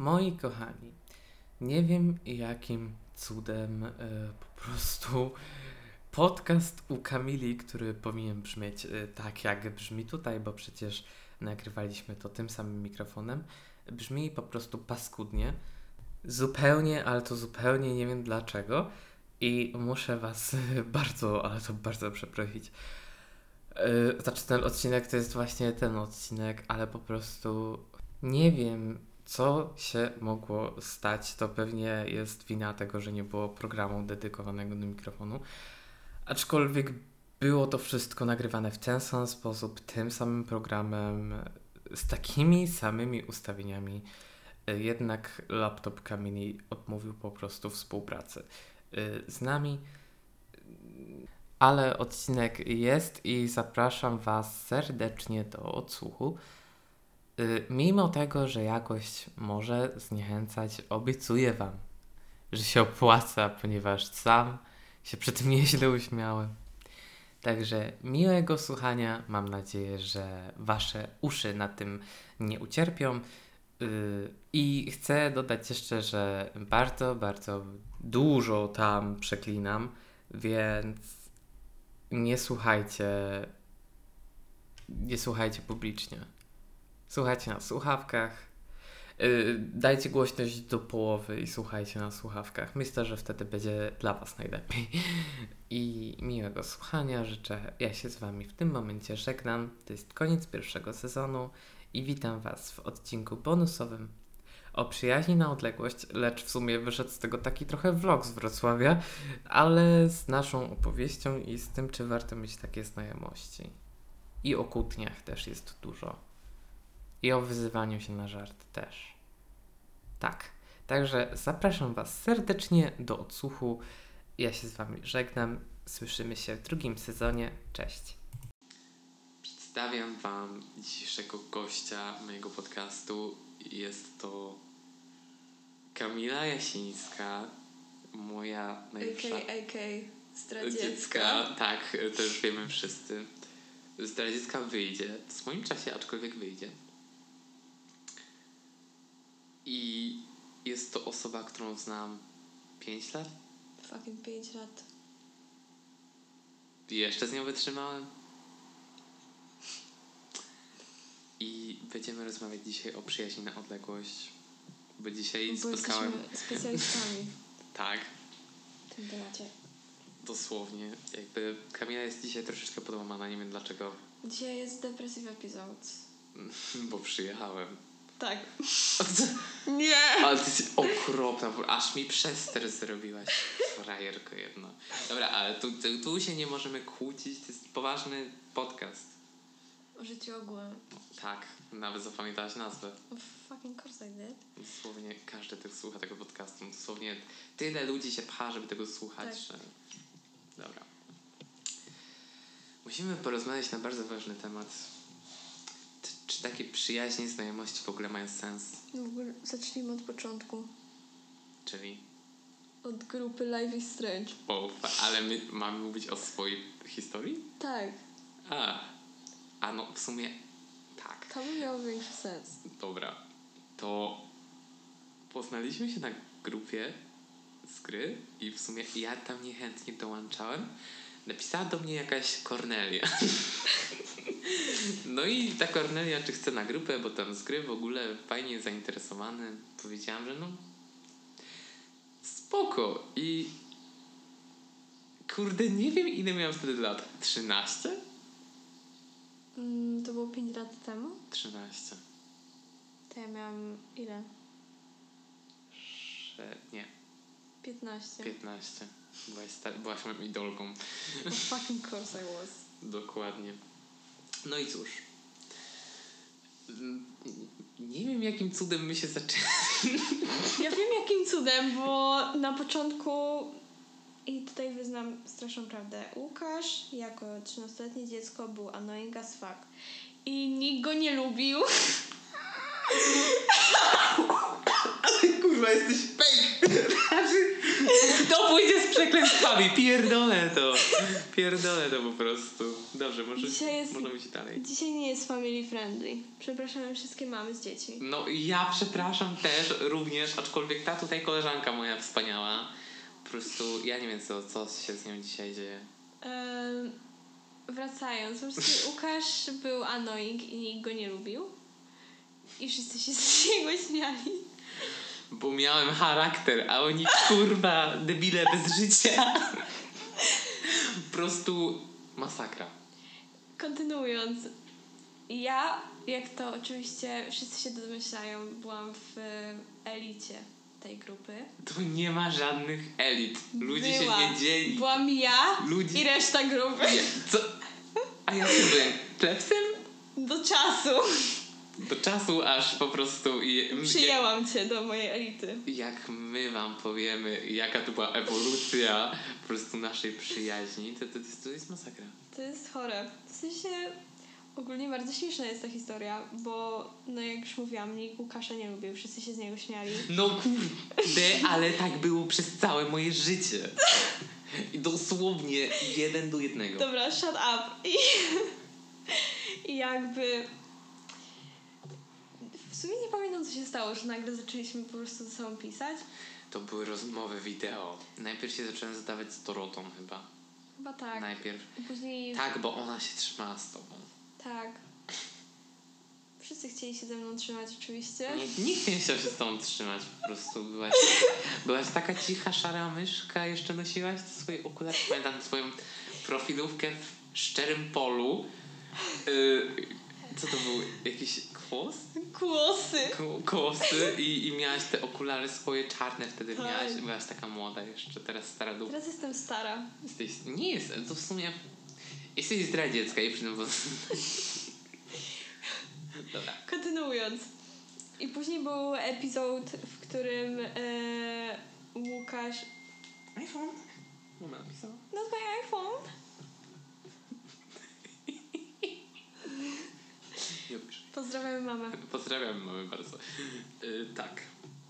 Moi kochani, nie wiem jakim cudem e, po prostu podcast u Kamili, który powinien brzmieć e, tak jak brzmi tutaj, bo przecież nagrywaliśmy to tym samym mikrofonem, brzmi po prostu paskudnie. Zupełnie, ale to zupełnie nie wiem dlaczego. I muszę Was bardzo, ale to bardzo przeprosić. Yy, znaczy, ten odcinek to jest właśnie ten odcinek, ale po prostu nie wiem, co się mogło stać. To pewnie jest wina tego, że nie było programu dedykowanego do mikrofonu. Aczkolwiek było to wszystko nagrywane w ten sam sposób, tym samym programem, z takimi samymi ustawieniami. Jednak laptop Kamini odmówił po prostu współpracy z nami. Ale odcinek jest i zapraszam Was serdecznie do odsłuchu. Mimo tego, że jakość może zniechęcać, obiecuję Wam, że się opłaca, ponieważ sam się przy tym nieźle uśmiałem. Także miłego słuchania. Mam nadzieję, że Wasze uszy na tym nie ucierpią. I chcę dodać jeszcze, że bardzo, bardzo dużo tam przeklinam, więc nie słuchajcie, nie słuchajcie publicznie. Słuchajcie na słuchawkach. Yy, dajcie głośność do połowy i słuchajcie na słuchawkach. Myślę, że wtedy będzie dla Was najlepiej. I miłego słuchania życzę. Ja się z Wami w tym momencie żegnam. To jest koniec pierwszego sezonu i witam Was w odcinku bonusowym o przyjaźni na odległość, lecz w sumie wyszedł z tego taki trochę vlog z Wrocławia, ale z naszą opowieścią i z tym, czy warto mieć takie znajomości. I o kłótniach też jest dużo. I o wyzywaniu się na żart też. Tak. Także zapraszam Was serdecznie do odsłuchu. Ja się z Wami żegnam. Słyszymy się w drugim sezonie. Cześć. Przedstawiam Wam dzisiejszego gościa mojego podcastu. Jest to Kamila Jasińska, moja najlepsza... AK, zdradziecka. Tak, to już wiemy wszyscy. Zdradziecka wyjdzie w swoim czasie, aczkolwiek wyjdzie. I jest to osoba, którą znam 5 lat. Fucking 5 lat. I jeszcze z nią wytrzymałem. I będziemy rozmawiać dzisiaj o przyjaźni na odległość. Bo dzisiaj Bo spotkałem. specjalistami. tak. W tym temacie. Dosłownie. Jakby Kamila jest dzisiaj troszeczkę podłamana, nie wiem dlaczego. Dzisiaj jest depressive episode. Bo przyjechałem. Tak. Nie! Ale ty jesteś okropna, aż mi przester zrobiłaś. Frajerko jedno. Dobra, ale tu, tu, tu się nie możemy kłócić, to jest poważny podcast. O życiu ogółem. Tak, nawet zapamiętałaś nazwę. Of fucking course I did. Dosłownie każdy tych słucha tego podcastu. Dosłownie tyle ludzi się pcha, żeby tego słuchać, tak. że... Dobra. Musimy porozmawiać na bardzo ważny temat. Czy takie przyjaźnie, znajomości w ogóle mają sens? No w ogóle zacznijmy od początku. Czyli? Od grupy Life is Strange. O, ale my mamy mówić o swojej historii? Tak. A, a no w sumie tak. To by miało większy sens. Dobra. To poznaliśmy się na grupie z gry i w sumie ja tam niechętnie dołączałem. Napisała do mnie jakaś Kornelia. no i ta Kornelia, czy chce na grupę, bo tam z gry w ogóle fajnie zainteresowany. Powiedziałam, że no spoko. I kurde, nie wiem ile miałam wtedy lat. 13? Mm, to było 5 lat temu? 13. To ja miałam ile? Sze... Nie. 15. 15. Byłaś, sta- byłaś moją idolką. Fucking course I was. Dokładnie. No i cóż. Nie wiem, jakim cudem my się zaczęli. Ja wiem, jakim cudem, bo na początku i tutaj wyznam straszną prawdę. Łukasz jako 13-letnie dziecko był annoying as fuck. I nikt go nie lubił. Ale kurwa, jesteś fake! To pójdzie z przekleństwami. Pierdolę to. Pierdolę to po prostu. Dobrze, może, Dzisiaj jest- możemy iść dalej. Dzisiaj nie jest family friendly. Przepraszam wszystkie mamy z dzieci. No ja przepraszam też również, aczkolwiek ta tutaj koleżanka moja wspaniała, po prostu ja nie wiem co, co się z nią dzisiaj dzieje. Wracając, po prostu Łukasz był annoying i nikt go nie lubił. I wszyscy się z niego śmiali. Bo miałem charakter, a oni kurwa debile bez życia. Po prostu masakra. Kontynuując, ja, jak to oczywiście wszyscy się domyślają, byłam w elicie tej grupy. Tu nie ma żadnych elit. Ludzie Była. się nie dzieli. Byłam ja Ludzi- i reszta grupy. Nie, Co? A ja co byłem? Plebsem? Do czasu. Do czasu aż po prostu i Przyjęłam cię do mojej elity. jak my wam powiemy, jaka to była ewolucja po prostu naszej przyjaźni, to, to, jest, to jest masakra. To jest chore. W sensie ogólnie bardzo śmieszna jest ta historia, bo no jak już mówiłam, nikt Łukasza nie lubił, wszyscy się z niego śmiali. No kurde, ale tak było przez całe moje życie. I dosłownie jeden do jednego. Dobra, shut up. I, I jakby sumie nie pamiętam co się stało, że nagle zaczęliśmy po prostu ze sobą pisać. To były rozmowy wideo. Najpierw się zacząłem zadawać z Dorotą chyba. Chyba tak. Najpierw. Później Tak, bo ona się trzymała z tobą. tak. Wszyscy chcieli się ze mną trzymać oczywiście. Nie, nikt nie chciał się z tobą trzymać. Po prostu byłaś, byłaś taka cicha, szara myszka. Jeszcze nosiłaś swoje okulary. Pamiętam swoją profilówkę w szczerym polu. Yy, co to był? Jakiś kłos? Kłosy. Ko- Kłosy i, i miałaś te okulary swoje czarne wtedy Tak. miałaś. Byłaś taka młoda jeszcze, teraz stara dupa. Teraz jestem stara. Jesteś, nie jest, to w sumie jesteś zdradziecka i przy tym... Dobra. Kontynuując. I później był epizod, w którym e, Łukasz. iPhone? Mama napisała. No to my Już. Pozdrawiamy mamę. Pozdrawiam mamy bardzo. Y, tak.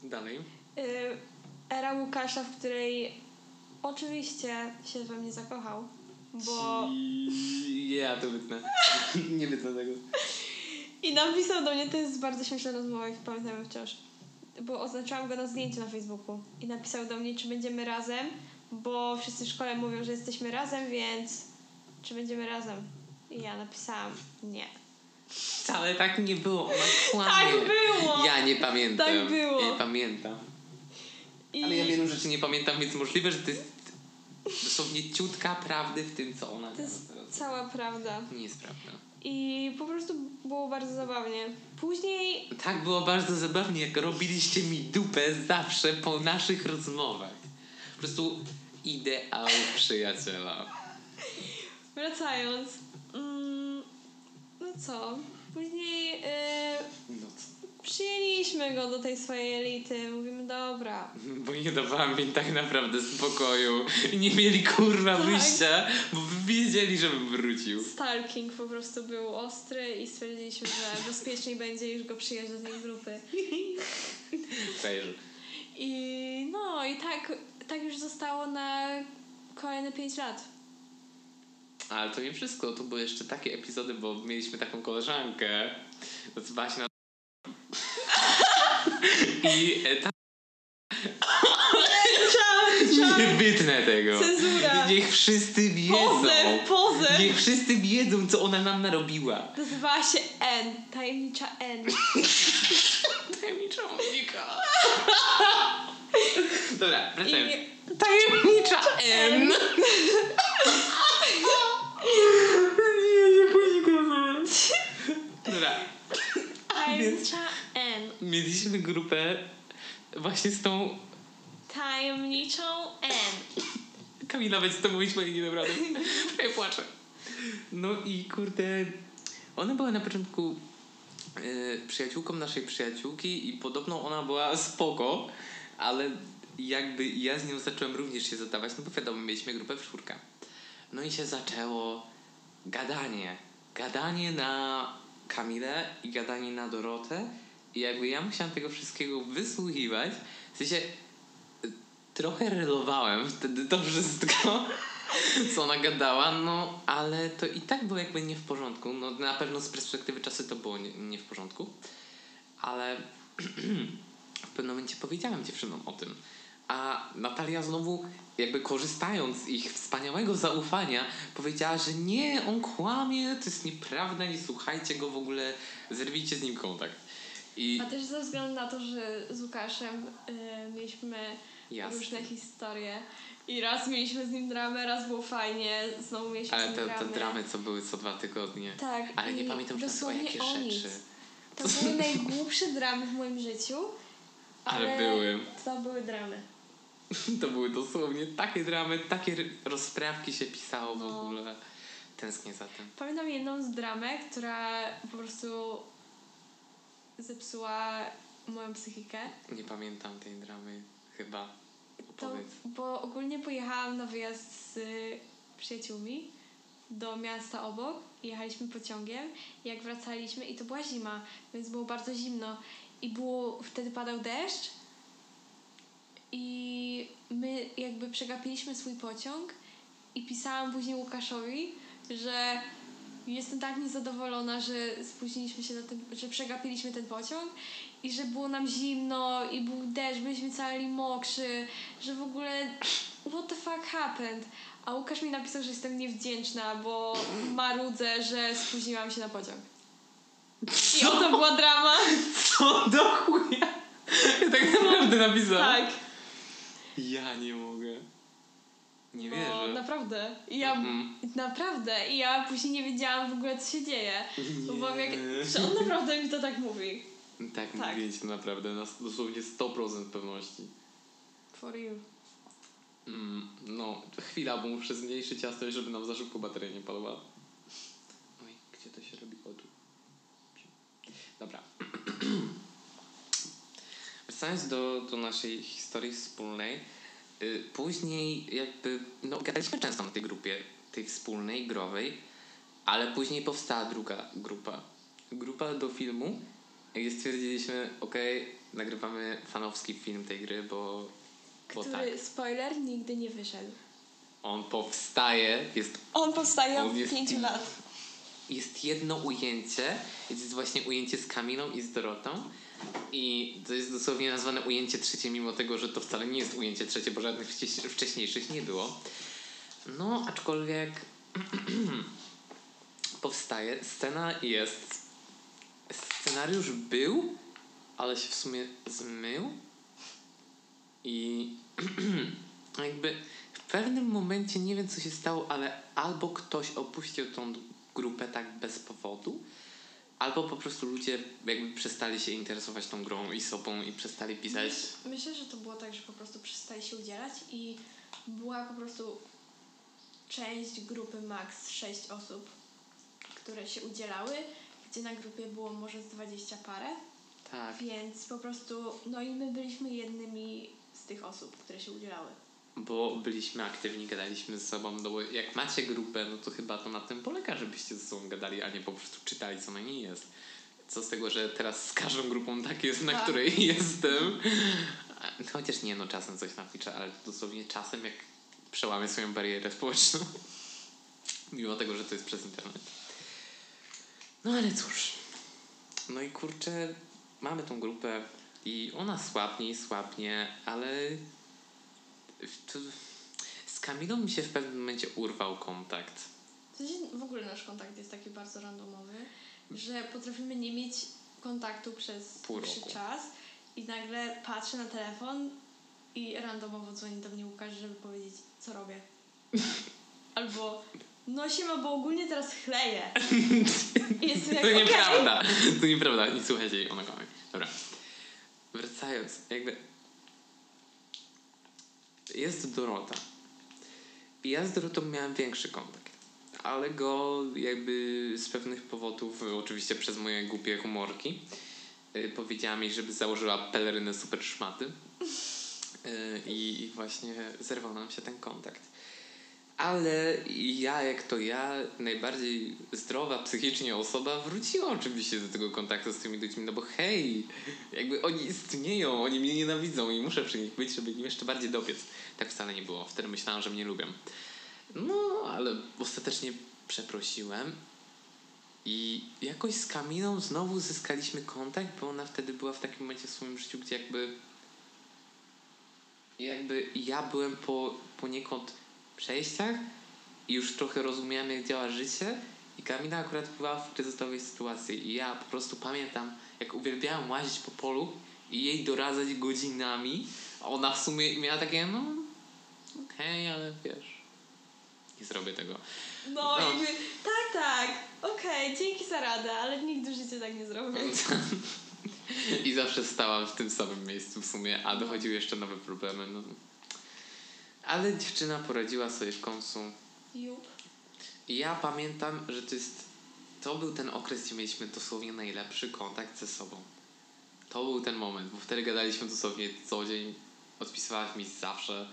Dalej. E, era Łukasza, w której oczywiście się we mnie zakochał. Bo. I- Ja to wytnę. Nie wytnę tego. I napisał do mnie, to jest bardzo śmieszna rozmowa, jak pamiętam wciąż. Bo oznaczyłam go na zdjęciu na Facebooku. I napisał do mnie, czy będziemy razem, bo wszyscy w szkole mówią, że jesteśmy razem, więc czy będziemy razem? I ja napisałam, nie. Wcale tak nie było. Ona kłamie. Tak było! Ja nie pamiętam. Tak było. Nie pamiętam. I Ale ja wielu rzeczy nie pamiętam, więc możliwe, że to jest dosłownie ciutka prawdy w tym, co ona to jest teraz. cała prawda. Nie jest prawda. I po prostu było bardzo zabawnie. Później Tak było bardzo zabawnie, jak robiliście mi dupę zawsze po naszych rozmowach. Po prostu ideał przyjaciela. wracając, no co? Później yy, przyjęliśmy go do tej swojej elity. Mówimy, dobra, Bo nie dawałam mi tak naprawdę spokoju. I nie mieli kurwa Tak. wyjścia, bo wiedzieli, żebym wrócił. Stalking po prostu był ostry i stwierdziliśmy, że bezpieczniej będzie już go przyjąć do tej grupy. Fair. I no i tak, tak już zostało na kolejne 5 lat. Ale to nie wszystko, to były jeszcze takie epizody, bo mieliśmy taką koleżankę, nazywała się na... I e, ta... Nie wytnę tego. Cenzura. Niech wszyscy wiedzą. Pozew, pozew! Niech wszyscy wiedzą, co ona nam narobiła. Nazywała się N, tajemnicza N. Tajemnicza Monika. Dobra, wracając. Tajemnicza N. Nie, nie ponikam. Dobra. tajemnicza N. Mieliśmy grupę właśnie z tą... Tajemniczą N. Kamila, będzie to mówić moje imię naprawdę. Ja płaczę. No i kurde... Ona była na początku yy, przyjaciółką naszej przyjaciółki i podobno ona była spoko, ale jakby ja z nią zacząłem również się zadawać, no bo wiadomo, mieliśmy grupę w czwórkę. No i się zaczęło gadanie. Gadanie na Kamilę i gadanie na Dorotę i jakby ja musiałam tego wszystkiego wysłuchiwać. W sensie trochę relowałem wtedy to wszystko. co ona gadała, no ale to i tak było jakby nie w porządku. No na pewno z perspektywy czasu to było nie, nie w porządku, ale w pewnym momencie powiedziałem dziewczynom o tym. A Natalia znowu, jakby korzystając z ich wspaniałego zaufania, powiedziała, że nie, on kłamie, to jest nieprawda, nie słuchajcie go w ogóle, zerwijcie z nim kontakt. I A też ze względu na to, że z Łukaszem y, mieliśmy Jasne. różne historie i raz mieliśmy z nim dramę, raz było fajnie, znowu mieliśmy ale te, te dramy. co były co dwa tygodnie. Tak. Ale nie pamiętam często o dosłownie jakie o nic. rzeczy. To były najgłupsze dramy w moim życiu. Ale Ale, były. To były dramy. To były dosłownie takie dramy, takie rozprawki się pisało w No. ogóle. Tęsknię za tym. Pamiętam jedną z dramek, która po prostu zepsuła moją psychikę. Nie pamiętam tej dramy, chyba. To, Opowiedz. bo ogólnie pojechałam na wyjazd z przyjaciółmi do miasta obok i jechaliśmy pociągiem. Jak wracaliśmy i to była zima, więc było bardzo zimno i było wtedy padał deszcz i my jakby przegapiliśmy swój pociąg i pisałam później Łukaszowi, że jestem tak niezadowolona, że spóźniliśmy się na ten, że przegapiliśmy ten pociąg i że było nam zimno i był deszcz, byliśmy cali mokrzy, że w ogóle what the fuck happened? A Łukasz mi napisał, że jestem niewdzięczna, bo marudzę, że spóźniłam się na pociąg. I oto była drama. Co do chuja? Ja tak naprawdę napisałem. Tak. Ja nie mogę. Nie No, wierzę. naprawdę. I ja, Mhm. naprawdę. I ja później nie wiedziałam w ogóle, co się dzieje. Bo byłam jak, że on naprawdę mi to tak mówi. Tak, Tak. mówię ci naprawdę, na dosłownie 100% pewności. For you. Mm, no, chwila, bo muszę zmniejszyć jasność, żeby nam za szybko bateria nie padła. Wracając do, do naszej historii wspólnej, y, później jakby, no gadaliśmy często na tej grupie, tej wspólnej, growej, ale później powstała druga grupa. Grupa do filmu, gdzie stwierdziliśmy, okej, nagrywamy fanowski film tej gry, bo, bo tak. Który, spoiler, nigdy nie wyszedł. On powstaje, jest, On powstaje On od pięciu lat. jest jedno ujęcie, jest właśnie ujęcie z Kamilą i z Dorotą i to jest dosłownie nazwane ujęcie trzecie, mimo tego, że to wcale nie jest ujęcie trzecie, bo żadnych wcześ- wcześniejszych nie było. No, aczkolwiek powstaje, scena jest, scenariusz był, ale się w sumie zmył i jakby w pewnym momencie nie wiem co się stało, ale albo ktoś opuścił tą grupę tak bez powodu, albo po prostu ludzie jakby przestali się interesować tą grą i sobą i przestali pisać. Myślę, że to było tak, że po prostu przestali się udzielać i była po prostu część grupy max 6 osób, które się udzielały, gdzie na grupie było może z 20 parę, Tak. więc po prostu, no i my byliśmy jednymi z tych osób, które się udzielały. Bo byliśmy aktywni, gadaliśmy ze sobą, no bo jak macie grupę, no to chyba to na tym polega, żebyście ze sobą gadali, a nie po prostu czytali, co na niej jest. Co z tego, że teraz z każdą grupą tak jest, na Tak. której jestem. Chociaż nie, no czasem coś napiszę, ale dosłownie czasem jak przełamię swoją barierę społeczną. Mimo tego, że to jest przez internet. No ale cóż. No i kurczę, mamy tą grupę i ona słabnie i słabnie, ale z Kamilą mi się w pewnym momencie urwał kontakt. W ogóle nasz kontakt jest taki bardzo randomowy, że potrafimy nie mieć kontaktu przez Pół czas i nagle patrzę na telefon i randomowo dzwoni do mnie Łukasz, żeby powiedzieć, co robię. Albo no siema, bo ogólnie teraz chleję. I jestem jak, To nieprawda. To nieprawda. Nie słuchajcie jej, ona kłamie. Dobra. Wracając, jakby jest Dorota. I ja z Dorotą miałem większy kontakt. Ale go jakby z pewnych powodów, oczywiście przez moje głupie humorki, yy, powiedziałam jej, żeby założyła pelerynę super szmaty. I, I właśnie zerwał nam się ten kontakt. Ale ja, jak to ja, najbardziej zdrowa psychicznie osoba, wróciła oczywiście do tego kontaktu z tymi ludźmi, no bo hej, jakby oni istnieją, oni mnie nienawidzą i muszę przy nich być, żeby im jeszcze bardziej dopiec. Tak wcale nie było. Wtedy myślałam, że mnie lubią. No, ale ostatecznie przeprosiłem. I jakoś z Kamilą znowu zyskaliśmy kontakt, bo ona wtedy była w takim momencie w swoim życiu, gdzie jakby jakby ja byłem po poniekąd przejściach i już trochę rozumiałem, jak działa życie i Kamila akurat była w kryzysowej sytuacji i ja po prostu pamiętam, jak uwielbiałem łazić po polu i jej doradzać godzinami, a ona w sumie miała takie, no okej, ale wiesz, nie zrobię tego. No, No. jakby, tak, tak, okej, dzięki za radę, ale nigdy w życiu tak nie zrobię. I zawsze stałam w tym samym miejscu w sumie, a dochodziły jeszcze nowe problemy. No. Ale dziewczyna poradziła sobie w końcu. Jup. I ja pamiętam, że to jest. To był ten okres, gdzie mieliśmy dosłownie najlepszy kontakt ze sobą. To był ten moment, bo wtedy gadaliśmy dosłownie co dzień, odpisywałaś mi zawsze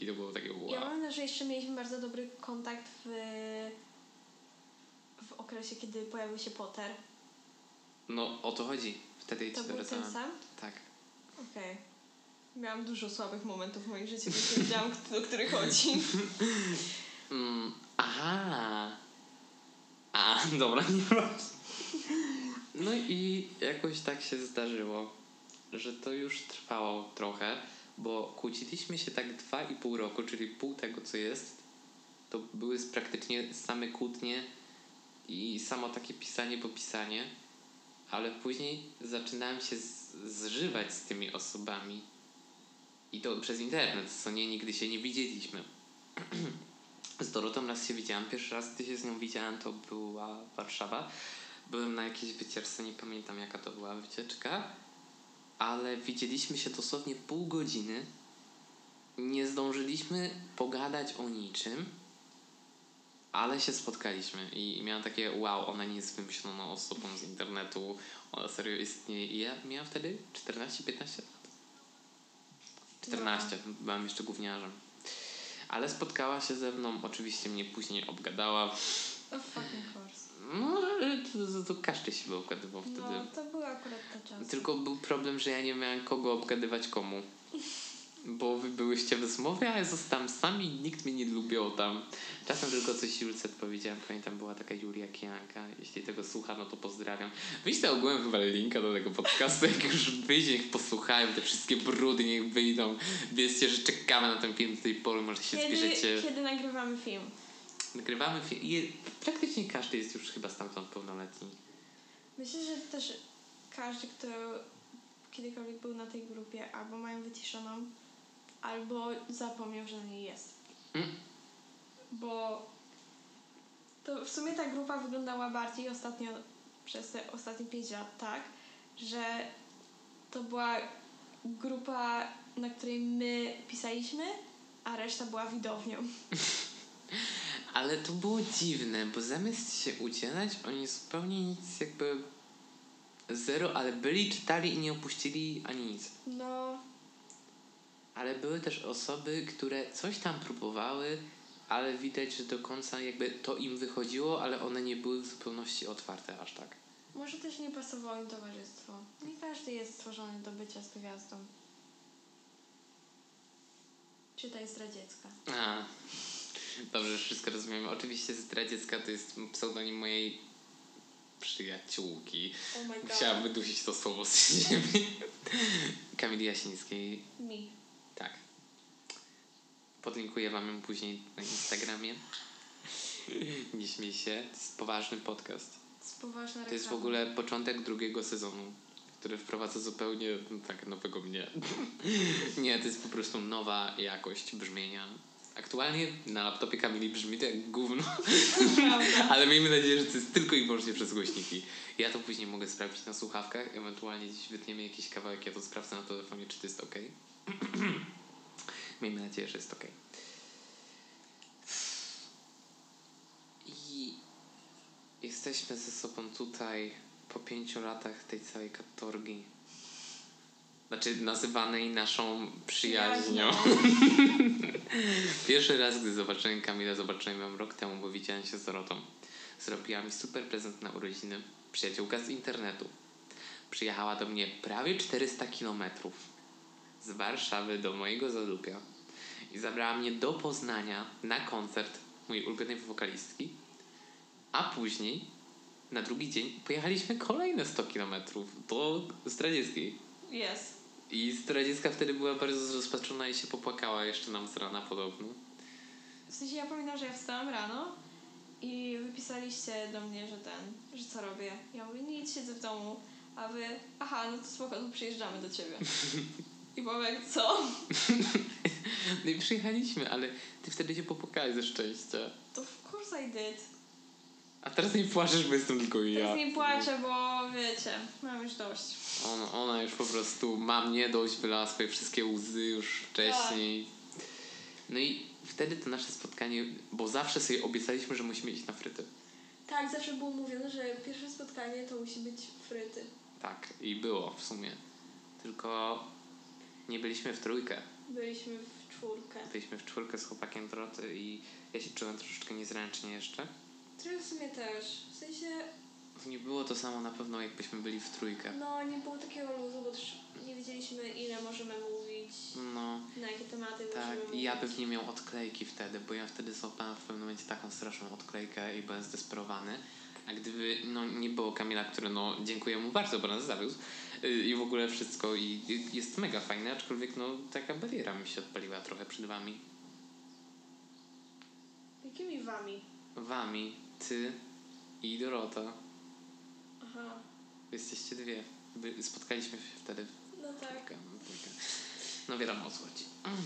i to było takie wow. Ja pamiętam, że jeszcze mieliśmy bardzo dobry kontakt w, w okresie, kiedy pojawił się Potter. No o to chodzi. Wtedy To ci był ten sam? Tak. Okej. Miałam dużo słabych momentów w moim życiu, więc nie wiedziałam, kto- o który chodzi. Mm, aha. A, dobra, nie ważne. No i jakoś tak się zdarzyło, że to już trwało trochę, bo kłóciliśmy się tak dwa i pół roku, czyli pół tego, co jest. To były praktycznie same kłótnie i samo takie pisanie po pisanie, ale później zaczynałem się zżywać z tymi osobami. I to przez internet, co nie, nigdy się nie widzieliśmy. Z Dorotą raz się widziałam. Pierwszy raz, gdy się z nią widziałem, to była Warszawa. Byłem na jakiejś wycieczce, nie pamiętam jaka to była wycieczka, ale widzieliśmy się dosłownie pół godziny. Nie zdążyliśmy pogadać o niczym, ale się spotkaliśmy i miałam takie wow, ona nie jest wymyśloną osobą z internetu, ona serio istnieje. I ja miałam wtedy 14-15 lat. 14, byłam jeszcze gówniarzem. Ale spotkała się ze mną, oczywiście mnie później obgadała. Of fucking course. No, to, to, to każdy się by obgadywał wtedy. No, to były akurat te czasy. Tylko był problem, że ja nie miałem kogo obgadywać komu. Bo wy byłyście w rozmowie, a ja zostałem sam i nikt mnie nie lubił tam. Czasem tylko coś Julce powiedziałem. Pamiętam, była taka Julia Kijanka. Jeśli tego słucha, no to pozdrawiam. Wyślę ogółem chyba linka do tego podcastu. Jak już wyjdzie, niech posłuchają te wszystkie brudy, niech wyjdą. Wiedzcie, że czekamy na ten film do tej pory. Może się Kiedy, zbierzecie. kiedy nagrywamy film? Nagrywamy film i praktycznie każdy jest już chyba stamtąd pełnoletni. Myślę, że też każdy, kto kiedykolwiek był na tej grupie, albo mają wyciszoną, albo zapomniał, że na niej jest. Mm. Bo to w sumie ta grupa wyglądała bardziej ostatnio, przez te ostatnie 5 lat tak, że to była grupa, na której my pisaliśmy, a reszta była widownią. Ale to było dziwne, bo zamiast się udzielać, oni zupełnie nic jakby zero, ale byli, czytali i nie opuścili ani nic. No, Ale były też osoby, które coś tam próbowały, ale widać, że do końca jakby to im wychodziło, ale one nie były w zupełności otwarte aż tak. może też nie pasowało im towarzystwo. Nie każdy jest stworzony do bycia z gwiazdą. Czytaj zdradziecka. A, dobrze, wszystko rozumiemy. Oczywiście zdradziecka to jest pseudonim mojej przyjaciółki. Oh my god. Chciałam wydusić to słowo z siebie. Kamili Jasińskiej, Mi. Podlinkuję wam ją później na Instagramie. Nie śmiej się, to jest poważny podcast. To jest poważna To jest w ogóle początek drugiego sezonu, który wprowadza zupełnie no, tak nowego mnie. Nie, to jest po prostu nowa jakość brzmienia. Aktualnie na laptopie Kamili brzmi to jak gówno, ale miejmy nadzieję, że to jest tylko i wyłącznie przez głośniki. Ja to później mogę sprawdzić na słuchawkach, ewentualnie gdzieś wytniemy jakiś kawałek, ja to sprawdzę na telefonie, czy to jest ok. miejmy nadzieję, że jest ok. I jesteśmy ze sobą tutaj po pięciu latach tej całej katorgi. Znaczy nazywanej naszą przyjaźnią. Pierwszy raz, gdy zobaczyłem Kamilę, zobaczyłem ją rok temu, bo widziałem się z Dorotą. Zrobiła mi super prezent na urodziny. Przyjaciółka z internetu. Przyjechała do mnie prawie 400 kilometrów z Warszawy do mojego Zadupia, i zabrała mnie do Poznania na koncert mojej ulubionej wokalistki, a później na drugi dzień pojechaliśmy kolejne 100 kilometrów do Zdradzieckiej. Jest. I Zdradziecka wtedy była bardzo zrozpaczona i się popłakała jeszcze nam z rana podobno. W sensie ja pamiętam, że ja wstałam rano i wypisaliście do mnie, że ten, że co robię. Ja mówię, nic, siedzę w domu, a wy, aha, no to spoko, to przyjeżdżamy do ciebie. I powiem, co? No i przyjechaliśmy, ale ty wtedy się popłakałeś ze szczęścia. To of course I did. A teraz nie płaczesz, bo jestem tylko ja. Teraz nie płaczę, bo wiecie, mam już dość. Ona, ona już po prostu ma mnie dość, wylała swoje wszystkie łzy już wcześniej. No i wtedy to nasze spotkanie, bo zawsze sobie obiecaliśmy, że musimy iść na fryty. Tak, zawsze było mówione, że pierwsze spotkanie to musi być fryty. Tak, i było w sumie. Tylko nie byliśmy w trójkę. Byliśmy w czwórkę. Byliśmy w czwórkę z chłopakiem Doroty i ja się czułem troszeczkę niezręcznie jeszcze. Trochę w sumie też. W sensie, Nie było to samo na pewno, jakbyśmy byli w trójkę. no nie było takiego luzu, bo też nie wiedzieliśmy ile możemy mówić, No, na jakie tematy tak. możemy I mówić. ja pewnie miał odklejki wtedy, bo ja wtedy złapałem w pewnym momencie taką straszną odklejkę i byłem zdesperowany. A gdyby no, nie było Kamila, który no dziękuję mu bardzo, bo nas zawiózł i w ogóle wszystko i jest mega fajne, aczkolwiek no taka bariera mi się odpaliła trochę przed wami. Jakimi wami? Wami, ty i Dorota. Aha, Jesteście dwie. Spotkaliśmy się wtedy no tak. trójkę, no. No wiadomo o co chodzi. Mm.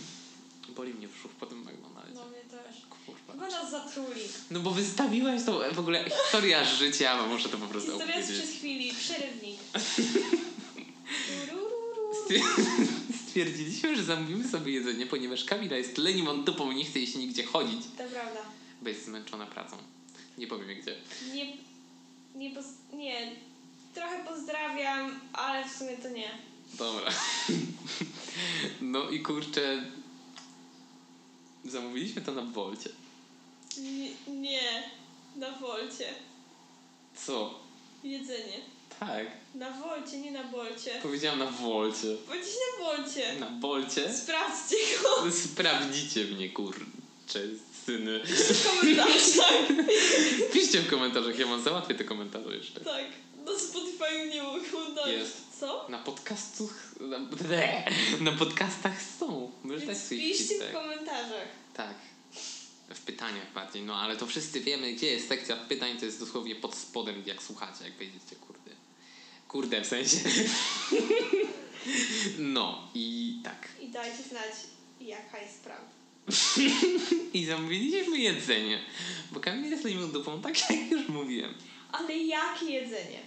Boli mnie brzuch po tym McDonaldzie. No mnie też. Kurwa. Chyba nas zatruli. No bo wystawiłaś tą w ogóle historia życia, bo muszę to po prostu Historia z opowiedzieć. przez chwili, przerywnik. Stwierdziliśmy, że zamówimy sobie jedzenie, ponieważ Kamila jest lenimą dupą i nie chce jej się nigdzie chodzić, To prawda. bo jest zmęczona pracą. Nie powiem gdzie. Nie, nie, poz, nie, trochę pozdrawiam, ale w sumie to nie. Dobra. No i kurczę... Zamówiliśmy to na Wolcie. Nie, nie. na Wolcie. Co? Jedzenie. Tak. Na Wolcie, nie na Bolcie. Powiedziałam na Wolcie. Powiedzieć na Wolcie. Na Bolcie? Sprawdźcie go Sprawdzicie mnie, kurczę, syny. w komentarzach. Piszcie w komentarzach, ja mam załatwię te komentarze jeszcze. Tak, na Spotify nie mogą dać. Jest. Co? Na podcastach... Na, na podcastach są. Możesz dać piszcie w feedback. komentarzach. Tak. W pytaniach bardziej, no ale to wszyscy wiemy, gdzie jest sekcja pytań, to jest dosłownie pod spodem, jak słuchacie, jak wejdziecie, kurde. Kurde, w sensie. No i tak. I dajcie znać, jaka jest prawda. I zamówiliśmy jedzenie, bo Kamil jest leniwą dupą, tak jak już mówiłem. Ale jakie jedzenie?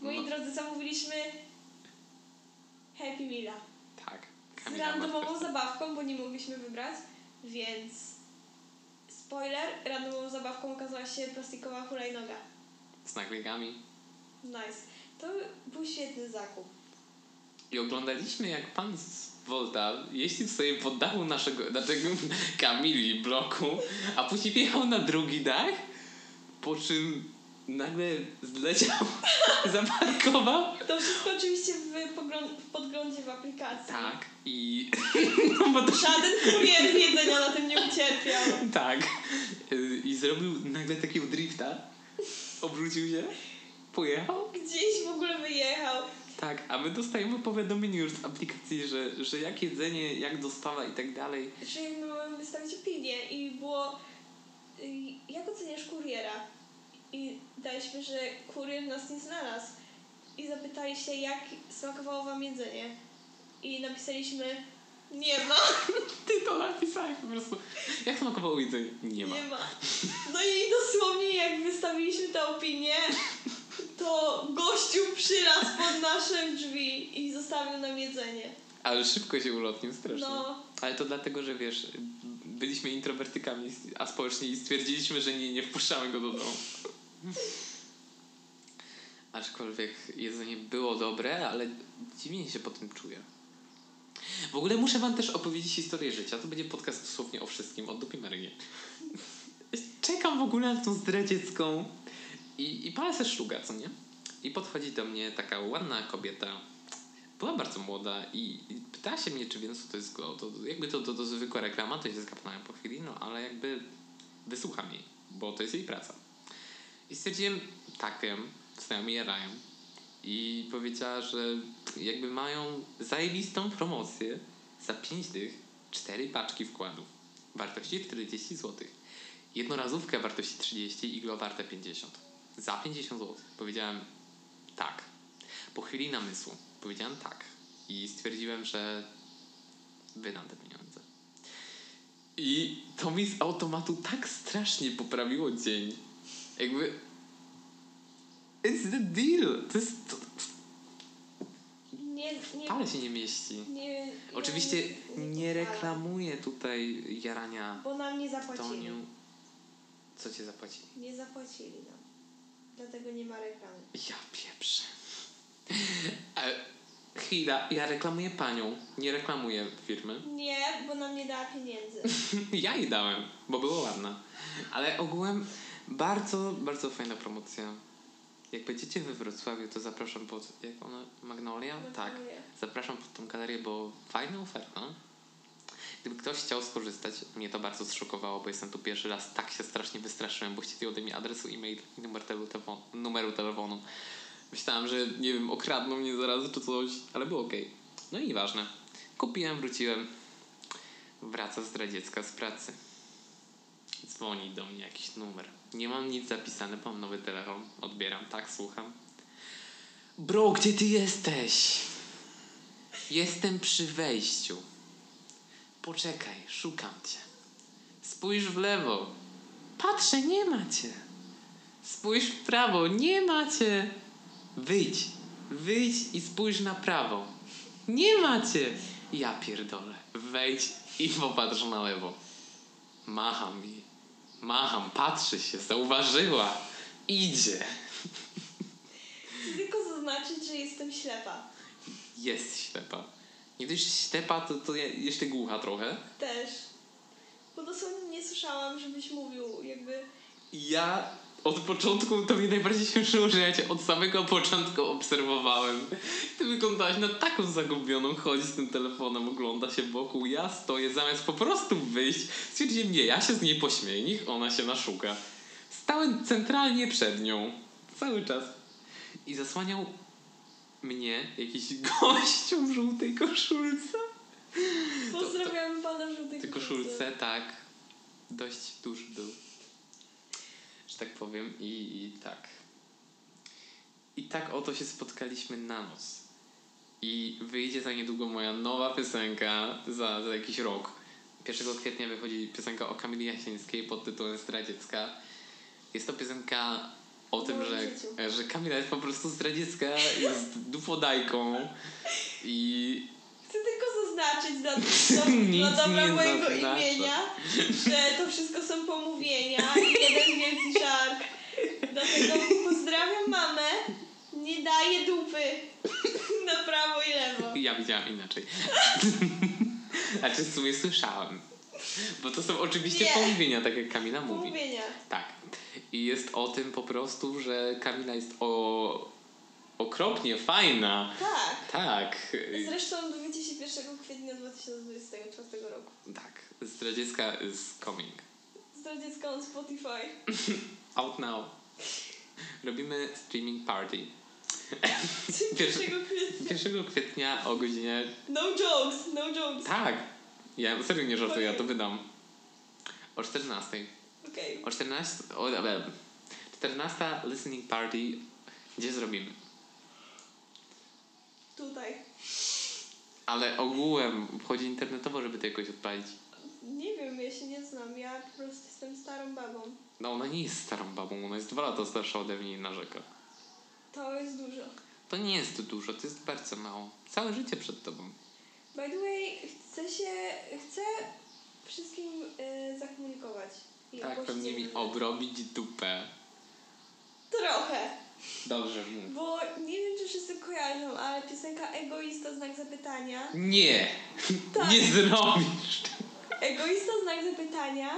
Moi No. drodzy, zamówiliśmy Happy Meala. Tak. Z Kamila randomową Marquez. zabawką, bo nie mogliśmy wybrać, więc spoiler, randomową zabawką okazała się plastikowa hulajnoga. Z naklejkami. Nice. To był świetny zakup. I oglądaliśmy, jak pan z Volta jeździł sobie po dachu naszego, naszego Kamili bloku, a później wjechał na drugi dach, po czym nagle zleciał, zaparkował. To wszystko oczywiście w, w podglądzie w aplikacji. Tak. I... No bo to... Żaden kurier jedzenia na tym nie ucierpiał. Tak. Y, I zrobił nagle takiego drifta. Obrócił się. Pojechał. Gdzieś w ogóle wyjechał. Tak, a my dostajemy powiadomienie już z aplikacji, że, że jak jedzenie, jak dostawa i tak dalej. Że my mamy wystawić opinię i było y, jak oceniasz kuriera? I daliśmy, że kurier nas nie znalazł. I zapytali się, jak smakowało wam jedzenie. I napisaliśmy, nie ma, Ty to napisałeś po prostu. Jak smakowało jedzenie? Nie ma. nie ma. No i dosłownie jak wystawiliśmy tę opinię, to gościu przylazł pod nasze drzwi i zostawił nam jedzenie. Ale szybko się ulotnił strasznie. No. Ale to dlatego, że wiesz, byliśmy introwertykami, a społecznie i stwierdziliśmy, że nie, nie wpuszczamy go do domu. Aczkolwiek jedzenie było dobre, ale dziwnie się po tym czuję. W ogóle muszę wam też opowiedzieć historię życia. To będzie podcast dosłownie o wszystkim, o dupie Marynie. Czekam w ogóle na tą zdradziecką i, i palę se szluga, co nie? I podchodzi do mnie taka ładna kobieta była bardzo młoda i, i się mnie, czy wiem, co to jest Glow. To, jakby to, to, to zwykła reklama, to się skapnąłem po chwili, no ale jakby wysłucham jej, bo to jest jej praca. I stwierdziłem, tak wiem, znajomi jarają. I powiedziała, że jakby mają zajebistą promocję za 5 dych, 4 paczki wkładów wartości 40 zł. Jednorazówkę wartości 30 i Glow warte 50. Za 50 zł. Powiedziałem tak. Po chwili namysłu powiedziałem tak. I stwierdziłem, że wydam te pieniądze. I to mi z automatu tak strasznie poprawiło dzień. Jakby. It's the deal! To jest. To, Nie, nie, ale się nie mieści. nie, Oczywiście nie pozwalam, reklamuję tutaj jarania Bo nam nie zapłacili. Toniu. Co cię zapłaci? Nie zapłacili nam. Dlatego nie ma reklamy. Ja pieprzę. E, Chwila, ja reklamuję panią, nie reklamuję firmy. Nie, bo nam nie dała pieniędzy. Ja jej dałem, bo była ładna. Ale ogółem bardzo, bardzo fajna promocja. Jak będziecie we Wrocławiu, to zapraszam pod, jak ona, Magnolia? Tak. Magnolia. Zapraszam pod tą galerię, bo fajna oferta. Gdyby ktoś chciał skorzystać, mnie to bardzo zszokowało, bo jestem tu pierwszy raz, tak się strasznie wystraszyłem, bo chcieli ode mnie adresu e-mail i numer telefonu, numeru telefonu. Myślałem, że nie wiem, okradną mnie zaraz czy coś, ale było okej. No i nieważne. Kupiłem, wróciłem. Wraca zdradziecka z pracy. Dzwoni do mnie jakiś numer. Nie mam nic zapisane, bo mam nowy telefon. Odbieram, tak, słucham. Bro, gdzie ty jesteś? Jestem przy wejściu. Poczekaj, szukam cię. Spójrz w lewo. Patrzę, nie ma cię. Spójrz w prawo, nie ma cię. Wyjdź, wyjdź i spójrz na prawo. Nie ma cię. Ja pierdolę. Wejdź i popatrz na lewo. Macham mi. Macham, patrzy się, zauważyła. Idzie. Chcę tylko zaznaczyć, że jestem ślepa. Jest ślepa. Nie dość, że ślepa, to, to jeszcze głucha trochę. Też. Bo dosłownie nie słyszałam, żebyś mówił jakby... Ja od początku, to mnie najbardziej śmieszyło, że ja cię od samego początku obserwowałem. Ty wyglądałaś na taką zagubioną, chodzi z tym telefonem, ogląda się wokół, ja stoję, zamiast po prostu wyjść, stwierdziłem, nie, ja się z niej pośmieję, niech ona się naszuka. Stałem centralnie przed nią, cały czas. I zasłaniał mnie jakiś gościu w żółtej koszulce. Pozdrawiam pana w żółtej tej koszulce, tak, dość duży był. Że tak powiem i, i tak. I tak oto się spotkaliśmy na noc. I wyjdzie za niedługo moja nowa piosenka za, za jakiś rok. 1 kwietnia wychodzi piosenka o Kamili Jasińskiej pod tytułem Zdradziecka. Jest to piosenka o tym, moim że, życiu. że Kamila jest po prostu zdradziecka, jest dupodajką i Chcę tylko zaznaczyć dla, dla, dla dobra mojego zaznacza. imienia, że to wszystko są pomówienia i jeden wielki żart. Dlatego pozdrawiam mamę. Nie daję dupy na prawo i lewo. Ja widziałam inaczej. znaczy w sumie słyszałem. Bo to są oczywiście Nie. pomówienia, tak jak Kamila mówi. Pomówienia. Tak. I jest o tym po prostu, że Kamila jest o... okropnie fajna. Tak. Tak. Zresztą dowiecie się 1 kwietnia 2024 roku. Tak. Zdradziecka is coming. Zdradziecka on Spotify. Out now. Robimy streaming party. 1 kwietnia. 1 kwietnia o godzinie... No jokes, no jokes. Tak. Ja serio nie żartuję, ja to wydam. O 14. Okej. O 14. O, e, 14 listening party. Gdzie zrobimy? Tutaj. Ale ogółem wchodzi internetowo, żeby to jakoś odpalić. Nie wiem, ja się nie znam. Ja po prostu jestem starą babą. No ona nie jest starą babą, ona jest dwa lata starsza ode mnie i narzeka. To jest dużo. To nie jest dużo, to jest bardzo mało. Całe życie przed tobą. By the way, chcę się, chcę wszystkim y, zakomunikować. Tak, pewnie mi obrobić dupę. Trochę, Dobrze bo nie wiem, czy wszyscy kojarzą, ale piosenka Egoista, znak zapytania. Nie! Tak. Nie zrobisz! Egoista, znak zapytania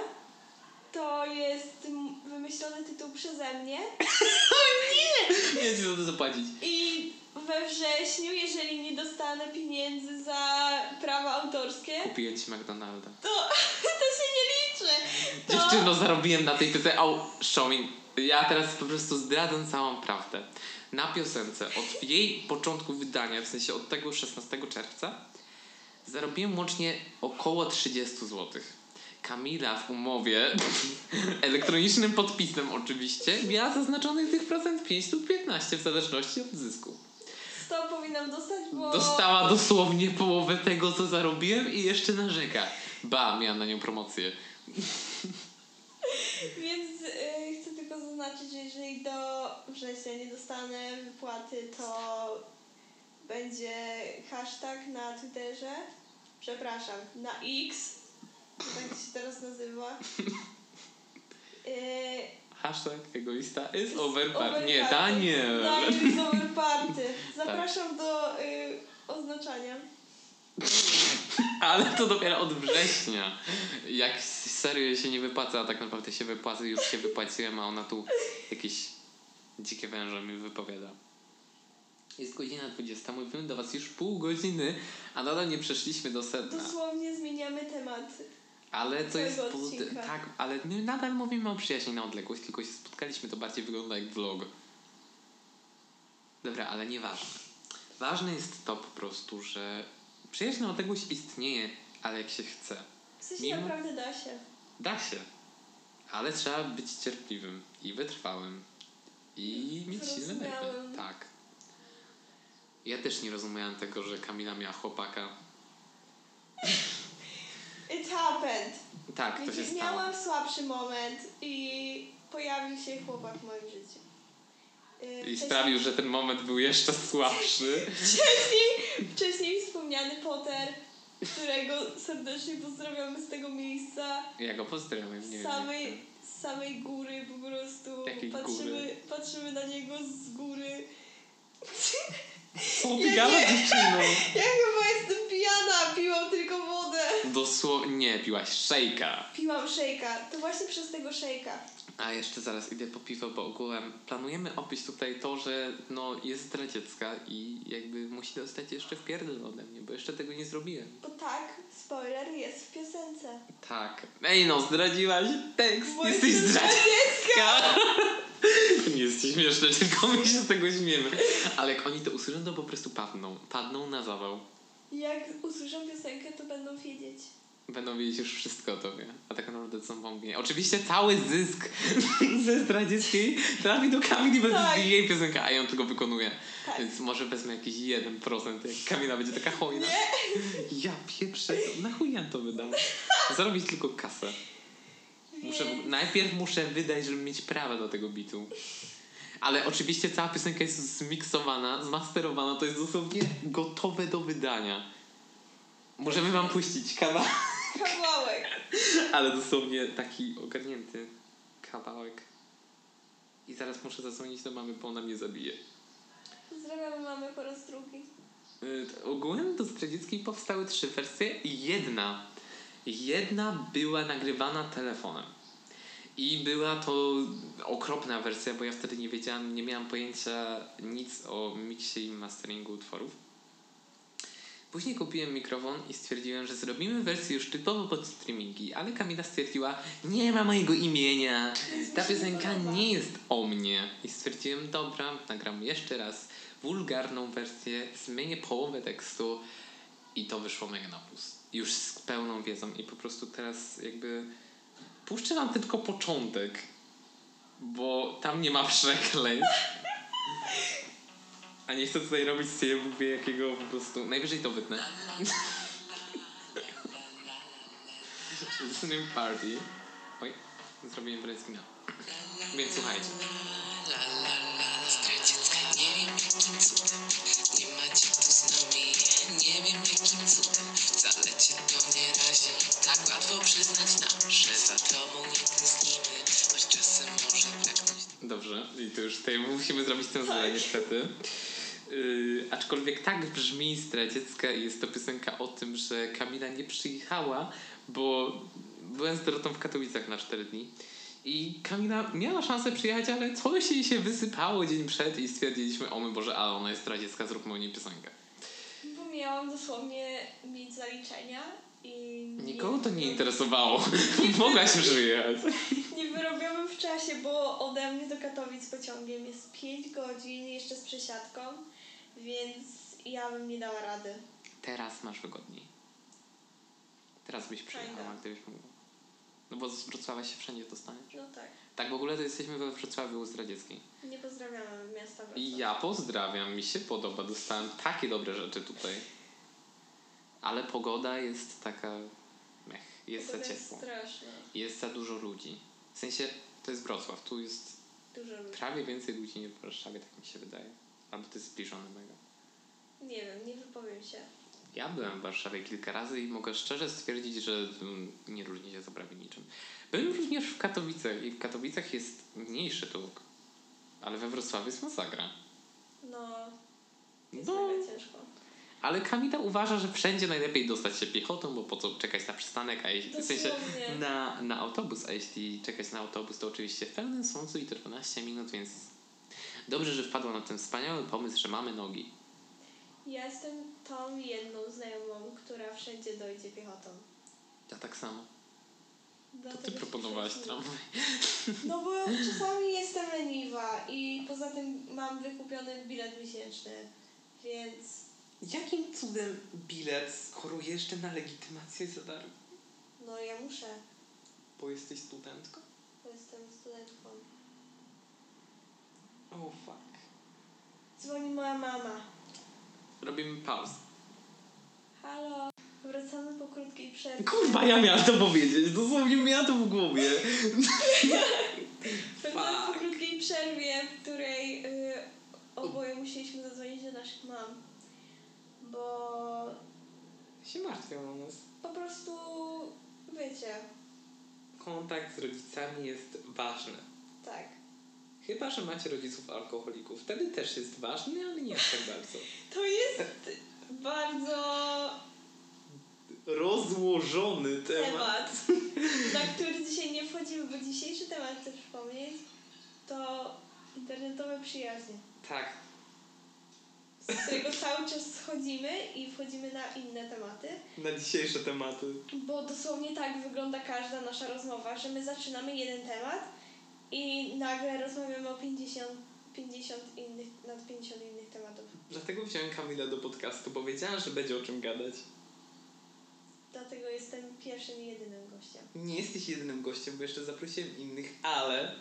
to jest wymyślony tytuł przeze mnie Nie chcę za to zapłacić. i we wrześniu, jeżeli nie dostanę pieniędzy za prawa autorskie, Kupiłem ci McDonalda. to, to się nie liczy. To... Dziewczyno, zarobiłem na tej piosence. Au, Showing. Ja teraz po prostu zdradzam całą prawdę. Na piosence, od jej początku wydania, w sensie od tego 16 czerwca, zarobiłem łącznie około 30 zł. Kamila w umowie, elektronicznym podpisem oczywiście, miała zaznaczonych tych procent 5 lub 15 w zależności od zysku. 100 powinnam dostać, bo... Dostała dosłownie połowę tego, co zarobiłem i jeszcze narzeka. Ba, miałam na nią promocję. Więc y, chcę tylko zaznaczyć, że jeżeli do września nie dostanę wypłaty, to będzie hashtag na Twitterze. Przepraszam, na X. to Tak się teraz nazywa. Y, Hashtag egoista is over overparty. party. Nie, Daniel. Daniel is over party. Zapraszam do y, oznaczania. Ale to dopiero od września. Jak serio się nie wypłaca, a tak naprawdę się wypłaca, już się wypłaciłem, a ona tu jakieś dzikie węże mi wypowiada. Jest godzina 20, mówimy do was już pół godziny, a nadal nie przeszliśmy do sedna. Dosłownie zmieniamy temat. Ale to jest Całego pozyty- odcinka. tak, ale my nadal mówimy o przyjaźni na odległość, tylko się spotkaliśmy, to bardziej wygląda jak vlog. Dobra, ale nieważne. Ważne jest to po prostu, że przyjaźń na odległość istnieje, ale jak się chce. W sensie Mimo- naprawdę da się. Da się. Ale trzeba być cierpliwym i wytrwałym. I mieć silne nerwy. Tak. Ja też nie rozumiałem tego, że Kamila miała chłopaka. It happened. Tak, to się Wiecie, stało. miałam słabszy moment i pojawił się chłopak w moim życiu. Yy, I sprawił, że ten moment był jeszcze słabszy. Wcześniej, wcześniej wspomniany Potter, którego serdecznie pozdrawiamy z tego miejsca. Ja go pozdrawiam, nie Z wiem. samej, jak z samej góry po prostu. Jakiej patrzymy, góry? patrzymy na niego z góry. Co ty Ja gadasz, nie- dziewczyno? Ja chyba jestem pijana, piłam tylko wodę. Dosłownie, nie, piłaś szejka. Piłam szejka, to właśnie przez tego szejka. A jeszcze zaraz idę po piwo, bo ogółem planujemy opić tutaj to, że no jest zdradziecka i jakby musi dostać jeszcze w pierdol ode mnie, bo jeszcze tego nie zrobiłem. Bo tak, spoiler jest w piosence. Tak. Ej no, zdradziłaś tekst, Bo jesteś zdradziecka. Nie jest śmieszne, tylko my się z tego śmiemy. Ale jak oni to usłyszą, to po prostu padną. Padną na zawał. Jak usłyszą piosenkę, to będą wiedzieć. Będą wiedzieć już wszystko o tobie. A tak naprawdę co są wątpienia. Oczywiście cały zysk ze zdradzieckiej trafi do Kamili, bo Tak. jest jej piosenka, a ją tylko wykonuje. Tak. Więc może wezmę jakiś 1%, jak Kamila będzie taka hojna. Ja pieprzę, to na chuj ja to wydam. Zarobić tylko kasę. Muszę, najpierw muszę wydać, żeby mieć prawa do tego bitu. Ale oczywiście cała piosenka jest zmiksowana, zmasterowana, to jest dosłownie gotowe do wydania. Możemy wam puścić kawał, Kawałek. ale dosłownie taki ogarnięty kawałek. I zaraz muszę zadzwonić do mamy, bo ona mnie zabije. Pozdrawiamy mamy po raz drugi. Y, Ogółem do Zdradzieckiej powstały trzy wersje i jedna, jedna była nagrywana telefonem. I była to okropna wersja, bo ja wtedy nie wiedziałam, nie miałam pojęcia nic o miksie i masteringu utworów. Później kupiłem mikrofon i stwierdziłem, że zrobimy wersję już typowo pod streamingi, ale Kamila stwierdziła, nie ma mojego imienia, ta piosenka nie jest o mnie. I stwierdziłem, dobra, nagram jeszcze raz wulgarną wersję, zmienię połowę tekstu i to wyszło mega na plus. Już z pełną wiedzą i po prostu teraz jakby puszczę wam tylko początek, bo tam nie ma przekleństw. A nie chcę tutaj robić z jakiego po prostu... Najwyżej to wytnę. Listening party. Oj, zrobiłem brezgina. Więc słuchajcie. Nie wiem jakim cudem Wcale cię to nie razi Tak łatwo przyznać nam Że za tobą nie tęsknimy Choć czasem może Dobrze, i to już tutaj musimy zrobić tę zadanie niestety. Yy, aczkolwiek tak brzmi Zdradziecka jest to piosenka o tym, że Kamila nie przyjechała, bo byłem z Dorotą w Katowicach na 4 dni I Kamila miała szansę przyjechać, ale coś jej się wysypało dzień przed i stwierdziliśmy, o mój Boże, ale ona jest radziecka, zróbmy o niej piosenkę. Bo miałam dosłownie mieć zaliczenia i... Nikogo to nie interesowało. Mogłaś przyjechać. Nie wyrobiłam w czasie, bo ode mnie do Katowic pociągiem jest 5 godzin, jeszcze z przesiadką, więc ja bym nie dała rady. Teraz masz wygodniej. Teraz byś przyjechała, gdybyś mogła. No bo z Wrocławia się wszędzie dostaniesz. No tak. Tak, w ogóle to jesteśmy we Wrocławiu u Zdradzieckiej. Nie pozdrawiamy miasta Wrocław. I ja pozdrawiam, mi się podoba, dostałem takie dobre rzeczy tutaj. Ale pogoda jest taka mech, jest za Pogoda jest ciepło. straszna. Jest za dużo ludzi. W sensie, to jest Wrocław, tu jest Dużo ludzi. prawie więcej ludzi niż w Warszawie, tak mi się wydaje. Albo to jest zbliżone mega. Nie wiem, nie wypowiem się. Ja byłem w Warszawie kilka razy i mogę szczerze stwierdzić, że nie różni się to prawie niczym. Byłem również w Katowicach i w Katowicach jest mniejszy tłuk, ale we Wrocławiu jest masakra. No, jest No. ciężko. Ale Kamila uważa, że wszędzie najlepiej dostać się piechotą, bo po co czekać na przystanek, a jeśli, w sensie na, na autobus, a jeśli czekać na autobus, to oczywiście w pełnym słońcu i to 12 minut, więc dobrze, że wpadła na ten wspaniały pomysł, że mamy nogi. Ja jestem tą jedną znajomą, która wszędzie dojdzie piechotą. Ja tak samo. To ty proponowałaś tramwaj. No bo czasami jestem leniwa i poza tym mam wykupiony bilet miesięczny, więc Jakim cudem bilet, skoro jeszcze na legitymację za darmo? no ja muszę, Bo jesteś studentką? bo jestem studentką. Oh fuck. Dzwoni moja mama. Robimy pauzę. Halo, wracamy po krótkiej przerwie. Kurwa, ja miałam to powiedzieć. Dosłownie miałam to w głowie. Wracamy po krótkiej przerwie, w której y, oboje musieliśmy zadzwonić do naszych mam. Bo się martwią o nas. po prostu, wiecie, Kontakt z rodzicami jest ważny. tak. Chyba, że macie rodziców alkoholików. Wtedy też jest ważny, ale nie aż tak bardzo. To jest bardzo Rozłożony temat, na który dzisiaj nie wchodzimy, bo dzisiejszy temat, chcę przypomnieć, to internetowe przyjaźnie, Tak. z którego cały czas schodzimy i wchodzimy na inne tematy, Na dzisiejsze tematy. bo dosłownie tak wygląda każda nasza rozmowa, że my zaczynamy jeden temat i nagle rozmawiamy o 50, 50 innych, nad 50 innych tematów. Dlatego wziąłem Kamila do podcastu, bo wiedziałam, że będzie o czym gadać. Dlatego jestem pierwszym i jedynym gościem. Nie jesteś jedynym gościem, bo jeszcze zaprosiłem innych, ale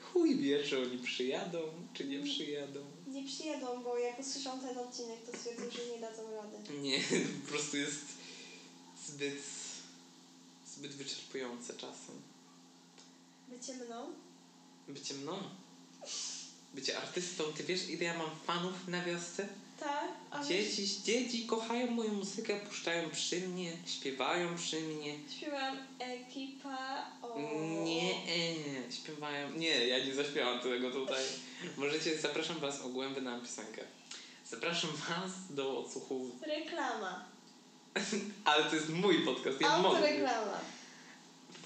chuj wie, czy oni przyjadą, czy nie przyjadą. Nie przyjedą, bo jak usłyszą ten odcinek, to stwierdzą, że nie dadzą rady. Nie, po prostu jest zbyt, zbyt wyczerpujące czasem. Bycie mną? Bycie mną. Bycie artystą. Ty wiesz, ile ja mam fanów na wiosce? Tak, ale Dzieci, dzieci kochają moją muzykę, puszczają przy mnie, śpiewają przy mnie. śpiewam ekipa o... Nie, e, śpiewają. Nie, ja nie zaśpiewam tego tutaj. Możecie, zapraszam was ogółem wydałam piosenkę. Zapraszam was do odsłuchu, Reklama. ale to jest mój podcast, ja mogę. Autoreklama.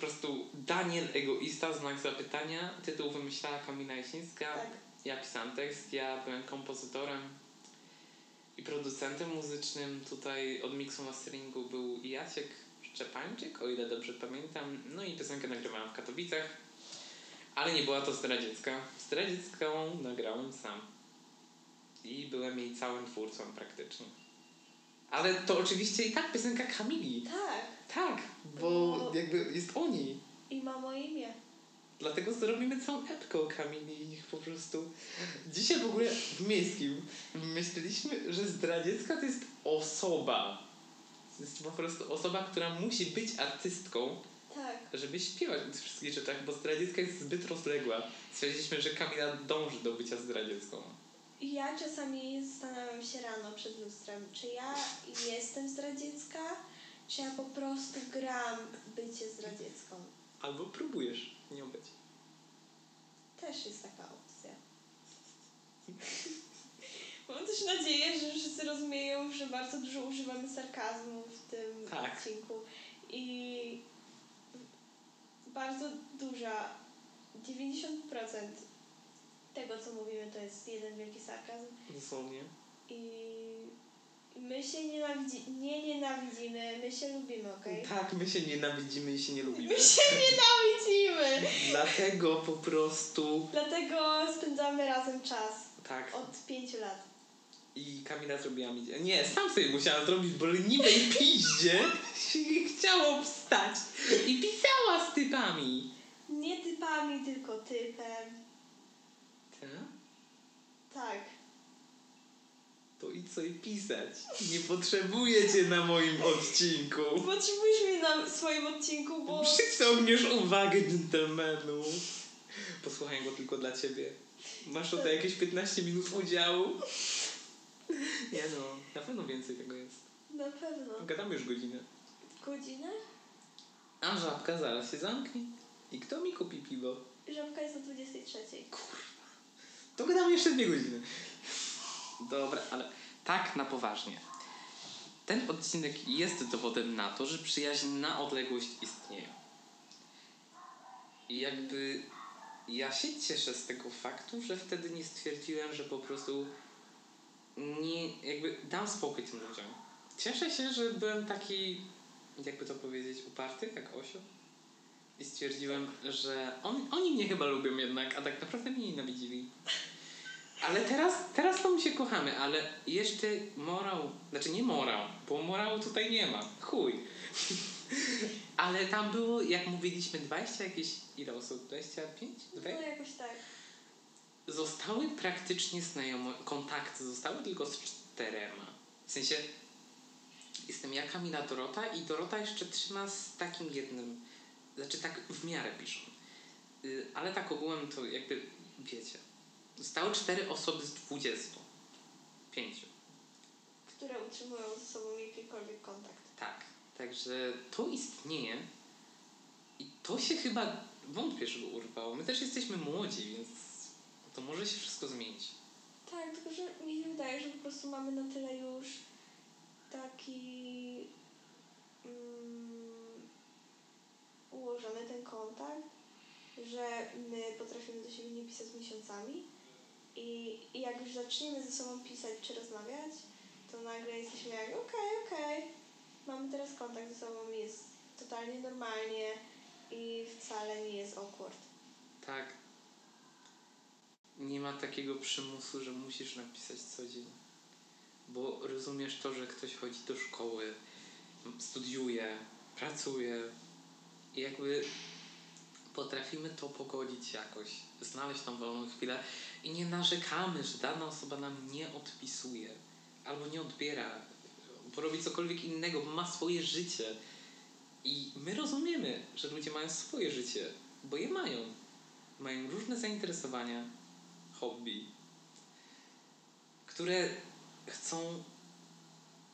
Po prostu Daniel Egoista, znak zapytania. Tytuł wymyślała Kamila Jasińska. Tak. Ja pisałam tekst, ja byłem kompozytorem i producentem muzycznym. Tutaj od miksu masteringu był Jacek Szczepańczyk, o ile dobrze pamiętam. No i piosenkę nagrywałem w Katowicach. Ale nie była to Zdradziecka. Zdradziecką nagrałem sam. I byłem jej całym twórcą praktycznie. Ale to oczywiście i tak piosenka Kamili. Tak. Tak, bo No. jakby jest o niej. I ma moje imię. Dlatego zrobimy całą epkę o Kamili i niech po prostu... Dzisiaj w ogóle w Miejskim myśleliśmy, że zdradziecka to jest osoba. To jest po prostu osoba, która musi być artystką, Tak. żeby śpiewać o tych wszystkich rzeczach, bo zdradziecka jest zbyt rozległa. Stwierdziliśmy, że Kamila dąży do bycia zdradziecką. Ja czasami zastanawiam się rano przed lustrem, czy ja jestem zdradziecka, czy ja po prostu gram bycie zdradziecką. Albo próbujesz nią być. Też jest taka opcja. Mam też nadzieję, że wszyscy rozumieją, że bardzo dużo używamy sarkazmu w tym Tak. odcinku. I bardzo duża 90% tego, co mówimy, to jest jeden wielki sarkazm. Dosłownie. I my się nienawidzi- nie nienawidzimy, my się lubimy, okej? Tak, my się nienawidzimy i się nie lubimy. My się nienawidzimy! Dlatego po prostu Dlatego spędzamy razem czas tak. od pięciu lat. I Kamila zrobiła mi... Nie, sam sobie musiałam zrobić, bo leniwej piździe się nie chciało wstać. I pisała z typami. Nie typami, tylko typem. Tak? Tak. To idź sobie pisać. Nie potrzebuję cię na moim odcinku. Potrzebujesz mnie na swoim odcinku, bo... Przyciągniesz uwagę dżentelmenu. Posłuchaj go tylko dla ciebie. Masz tutaj jakieś 15 minut udziału. Nie no, na pewno więcej tego jest. Na pewno. Gadamy już godzinę. Godzinę? A żabka zaraz się zamknie. I kto mi kupi piwo? Żabka jest o 23. To gadamy jeszcze dwie godziny. Dobra, ale tak na poważnie. Ten odcinek jest dowodem na to, że przyjaźń na odległość istnieje. I jakby ja się cieszę z tego faktu, że wtedy nie stwierdziłem, że po prostu nie, jakby dam spokój tym ludziom. Cieszę się, że byłem taki, jakby to powiedzieć, uparty, jak Osio. I stwierdziłem, że on, oni mnie chyba lubią jednak, a tak naprawdę mnie nienawidzili. Ale teraz, teraz to my się kochamy, ale jeszcze morał, znaczy nie morał, bo morału tutaj nie ma. Chuj. ale tam było, jak mówiliśmy, 20 jakieś, ile osób? 25? No Dwie? jakoś tak. Zostały praktycznie znajome, kontakty zostały tylko z czterema. W sensie, jestem ja, Kamila, Dorota i Dorota jeszcze trzyma z takim jednym, znaczy tak w miarę piszą. Y, ale tak ogółem to jakby, wiecie, zostały cztery osoby z dwudziestu. Pięciu. Które utrzymują ze sobą jakikolwiek kontakt. Tak. Także to istnieje i to się chyba wątpię, żeby urwało. My też jesteśmy młodzi, więc to może się wszystko zmienić. Tak, tylko że mi się wydaje, że po prostu mamy na tyle już taki mm, ułożony ten kontakt, że my potrafimy do siebie nie pisać miesiącami i, i jak już zaczniemy ze sobą pisać czy rozmawiać, to nagle jesteśmy jak okej, okej, mamy teraz kontakt ze sobą, jest totalnie normalnie i wcale nie jest awkward. Tak. Nie ma takiego przymusu, że musisz napisać co dzień. Bo rozumiesz to, że ktoś chodzi do szkoły, studiuje, pracuje i jakby potrafimy to pogodzić jakoś, znaleźć tą wolną chwilę i nie narzekamy, że dana osoba nam nie odpisuje albo nie odbiera, bo robi cokolwiek innego, bo ma swoje życie. I my rozumiemy, że ludzie mają swoje życie, bo je mają. Mają różne zainteresowania, hobby, które chcą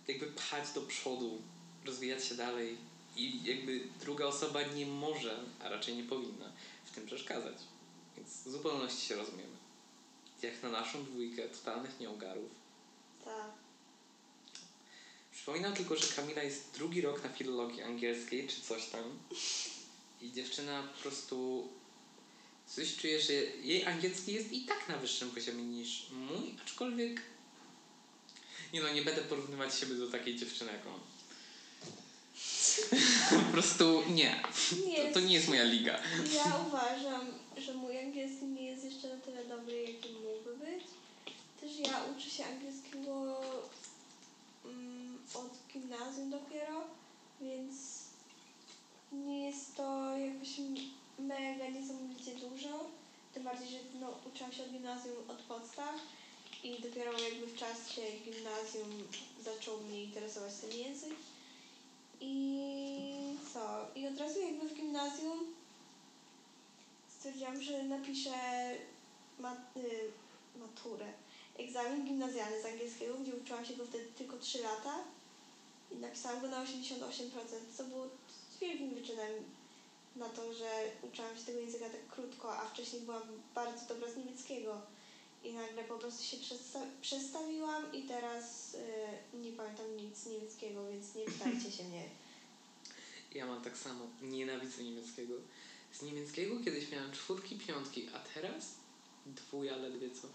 jakby pchać do przodu, rozwijać się dalej i jakby druga osoba nie może, a raczej nie powinna w tym przeszkadzać. Więc w zupełności się rozumiemy. Jak na naszą dwójkę totalnych nieogarów. Tak. Przypominam tylko, że Kamila jest drugi rok na filologii angielskiej, czy coś tam. I dziewczyna po prostu coś czuje, że jej angielski jest i tak na wyższym poziomie niż mój, aczkolwiek nie no, nie będę porównywać siebie do takiej dziewczyny jak on. po prostu nie. Nie To, to nie jest moja liga. Ja uważam, że mój angielski nie jest jeszcze na tyle dobry, jaki mógłby być. Też ja uczę się angielskiego mm, od gimnazjum dopiero, więc nie jest to jakoś mega niesamowicie dużo. Tym bardziej, że no, uczyłam się od gimnazjum od podstaw i dopiero jakby w czasie gimnazjum zaczął mnie interesować ten język. I co? I od razu jakby w gimnazjum stwierdziłam, że napiszę mat, y, maturę. Egzamin gimnazjalny z angielskiego, gdzie uczyłam się go wtedy tylko 3 lata i napisałam go na 88%, co było wielkim wyczynem na to, że uczyłam się tego języka tak krótko, a wcześniej byłam bardzo dobra z niemieckiego. I nagle po prostu się przesta- przestawiłam i teraz y, nie pamiętam nic niemieckiego, więc nie pytajcie się mnie. Ja mam tak samo. Nienawidzę niemieckiego. Z niemieckiego kiedyś miałem czwórki, piątki, a teraz dwuja ledwie co.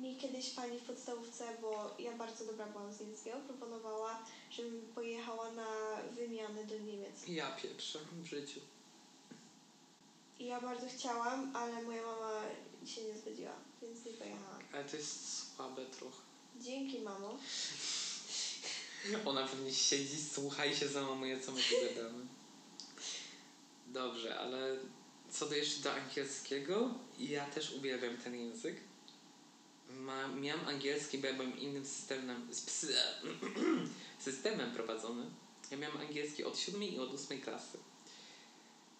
Mi kiedyś pani w podstawówce, bo ja bardzo dobra byłam z niemieckiego, proponowała, żebym pojechała na wymianę do Niemiec. Ja pieprzę w życiu. I ja bardzo chciałam, ale moja mama się nie zgodziła, więc nie pojechałam. Ale to jest słabe trochę. Dzięki, mamo. Ona pewnie siedzi, słucha i się załamuje, co my tu gadamy. Dobrze, ale co do jeszcze do angielskiego, ja też uwielbiam ten język. Ma, miałam angielski, bo ja byłem innym systemem, systemem prowadzony. Ja miałam angielski od siódmej i od ósmej klasy.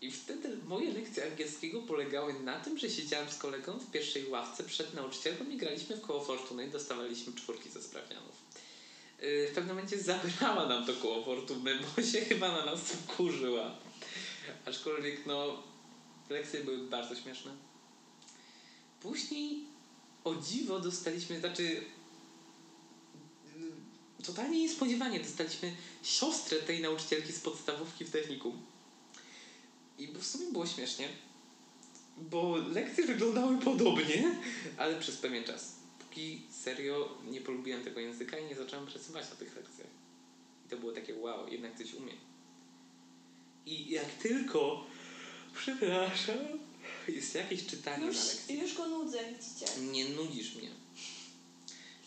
I wtedy moje lekcje angielskiego polegały na tym, że siedziałam z kolegą w pierwszej ławce przed nauczycielką i graliśmy w koło fortuny i dostawaliśmy czwórki ze sprawdzianów. Yy, w pewnym momencie zabrała nam to koło fortuny, bo się chyba na nas wkurzyła. Aczkolwiek no, lekcje były bardzo śmieszne. Później o dziwo dostaliśmy, znaczy yy, totalnie niespodziewanie dostaliśmy siostrę tej nauczycielki z podstawówki w technikum. I w sumie było śmiesznie, bo lekcje wyglądały podobnie, ale przez pewien czas. Póki serio nie polubiłem tego języka i nie zacząłem pracować na tych lekcjach. I to było takie wow, jednak coś umiem. I jak tylko, przepraszam, jest jakieś czytanie Już, na lekcji. już go nudzę, widzicie. Nie nudzisz mnie.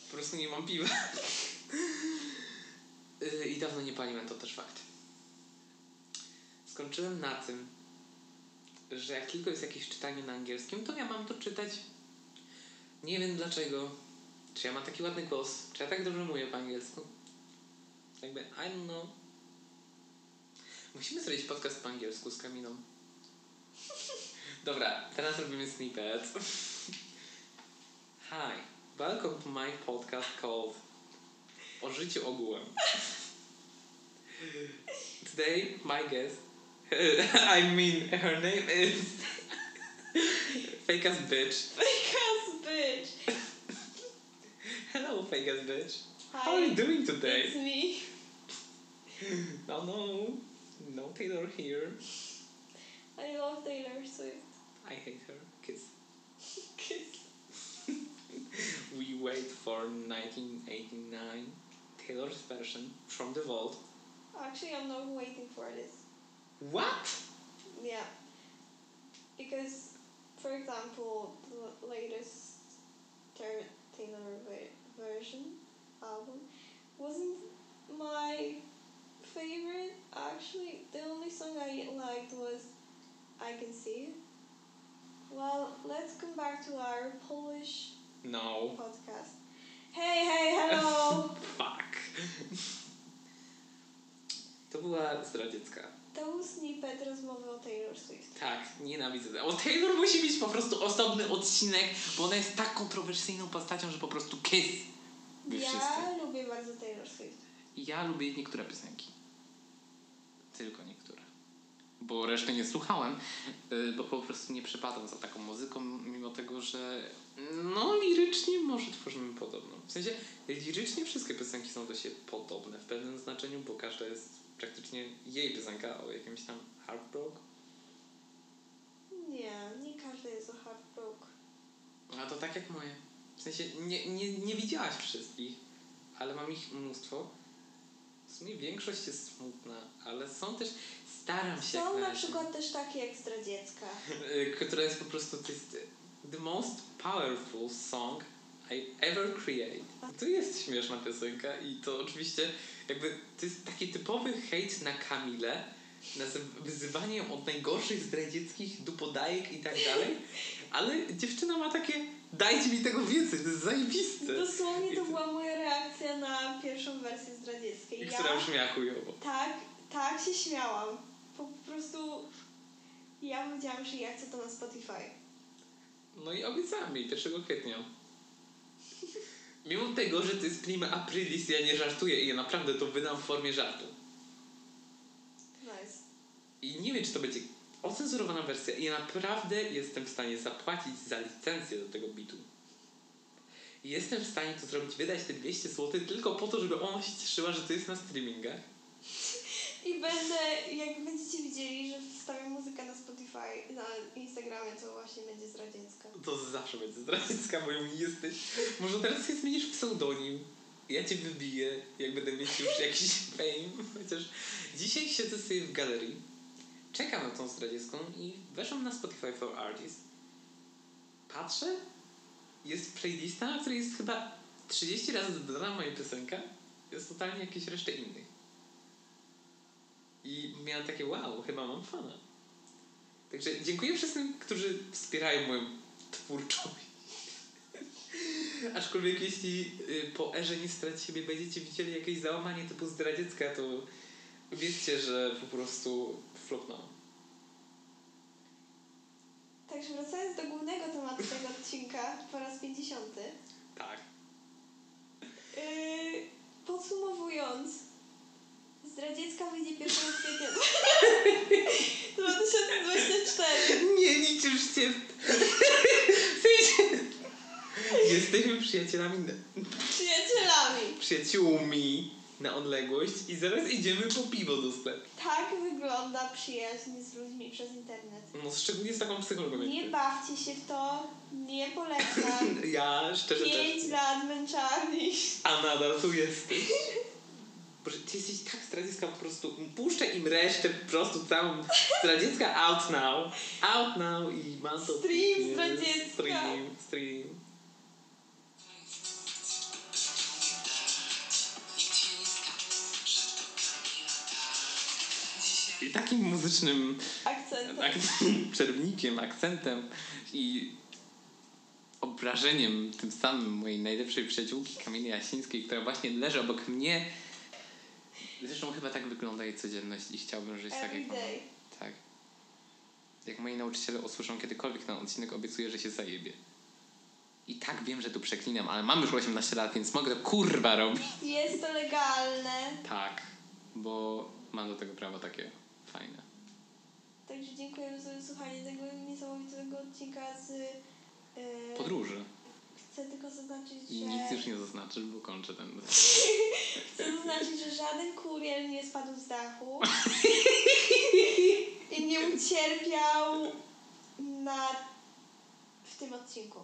Po prostu nie mam piwa. Yy, I dawno nie paliłem, to też fakt. Skończyłem na tym, że jak tylko jest jakieś czytanie na angielskim, to ja mam to czytać. Nie wiem dlaczego. Czy ja mam taki ładny głos? Czy ja tak dobrze mówię po angielsku? Jakby, I don't know. Musimy zrobić podcast po angielsku z Kaminą. Dobra, teraz robimy snippet. Hi, welcome to my podcast called O życiu ogółem. Today, my guest, I mean, her name is Fake Ass Bitch. Because bitch. Hello, Fake Ass Bitch. Hi. How are you doing It's today? me. No, no, no Taylor here. I love Taylor Swift. I hate her. Kiss. Kiss. We wait for 1989 Taylor's version from the vault. Actually, I'm not waiting for this. What? Yeah. Because, for example, the latest Taylor ver- version album wasn't my favorite. Actually, the only song I liked was I Can See You. Well, let's come back to our Polish No. podcast. Hey, hey, hello! Fuck. To była zdradziecka. To snippet rozmowy o Taylor Swift. Tak, nienawidzę. O Taylor musi mieć po prostu osobny odcinek, bo ona jest tak kontrowersyjną postacią, że po prostu kiss. Wy ja wszyscy. lubię bardzo Taylor Swift. Ja lubię niektóre piosenki. Tylko niektóre. Bo reszty nie słuchałem, y, bo po prostu nie przepadam za taką muzyką, mimo tego, że no lirycznie może tworzymy podobną. W sensie lirycznie wszystkie piosenki są do siebie podobne w pewnym znaczeniu, bo każda jest praktycznie jej piosenka o jakimś tam heartbroke. Nie, nie każdy jest o heartbroke. A to tak jak moje. W sensie nie, nie, nie widziałaś wszystkich, ale mam ich mnóstwo. W sumie większość jest smutna, ale są też, staram się Są na przykład też takie jak zdradziecka. Y, która jest po prostu to jest the most powerful song I ever create. To jest śmieszna piosenka i to oczywiście jakby to jest taki typowy hejt na Kamilę, na wyzywanie ją od najgorszych zdradzieckich dupodajek i tak dalej, ale dziewczyna ma takie dajcie mi tego więcej, to jest zajebiste. Dosłownie to była moja reakcja na pierwszą wersję zdradzieckiej. I Ja która brzmiała chujowo. tak, tak się śmiałam. Po prostu ja powiedziałam, że ja chcę to na Spotify. No i obiecałam jej 1 kwietnia. Mimo tego, że to jest prima aprilis, ja nie żartuję i ja naprawdę to wydam w formie żartu. Nice. I nie wiem, czy to będzie ocenzurowana wersja. I ja naprawdę jestem w stanie zapłacić za licencję do tego bitu. Jestem w stanie to zrobić, wydać te 200 zł tylko po to, żeby ona się cieszyła, że to jest na streamingach. I będę jak będziecie widzieli, że wstawiam muzykę na Spotify, na Instagramie, to właśnie będzie zdradziecka. To zawsze będzie zdradziecka, bo ją jesteś. Może teraz sobie zmienisz pseudonim. Ja cię wybiję, jak będę mieć już jakiś fame. Chociaż dzisiaj siedzę sobie w galerii, czekam na tą zdradziecką i weszłam na Spotify for Artists. Patrzę, jest playlista, na której jest chyba 30 razy dodana moja piosenka. Jest totalnie jakieś resztę innych. I miałam takie wow, chyba mam fana. Także dziękuję wszystkim, którzy wspierają moją twórczość. Aczkolwiek jeśli y, po erze nie strać siebie będziecie widzieli jakieś załamanie typu zdradziecka, to wiedzcie, że po prostu flopnąłem. Także wracając do głównego tematu tego odcinka po raz 50. Tak. Yy, podsumowując, zdradziecka wyjdzie 1 kwietnia 2024. Nie liczysz się. Jesteśmy przyjacielami, Przyjacielami. przyjaciółmi na odległość i zaraz idziemy po piwo do sklepu. Tak wygląda przyjaźń z ludźmi przez internet. No szczególnie z taką psychologą. jak Nie ty. bawcie się w to, nie polecam. Ja szczerze też. 5 lat męczarni. A nadal tu jesteś. Boże, ty jesteś tak zdradziecka po prostu. Puszczę im resztę, po prostu całą zdradziecka out now. Out now i mam to. Stream zdradziecka. Stream, stream. I takim muzycznym Akcentem. ak- przerwnikiem, akcentem i obrażeniem tym samym mojej najlepszej przyjaciółki Kamili Jasińskiej, która właśnie leży obok mnie. Zresztą chyba tak wygląda jej codzienność i chciałbym żyć tak jak Every ona. day. Tak. Jak moi nauczyciele usłyszą kiedykolwiek ten odcinek, obiecuję, że się zajebie. I tak wiem, że tu przeklinam, ale mam już 18 lat, więc mogę to kurwa robić. Jest to legalne. Tak, bo mam do tego prawo takie fajne. Także dziękujemy za wysłuchanie tego niesamowitego odcinka z... Yy, Podróży. Chcę tylko zaznaczyć, że... nic już nie zaznaczysz, bo kończę ten. Chcę zaznaczyć, że żaden kurier nie spadł z dachu i nie ucierpiał na... w tym odcinku.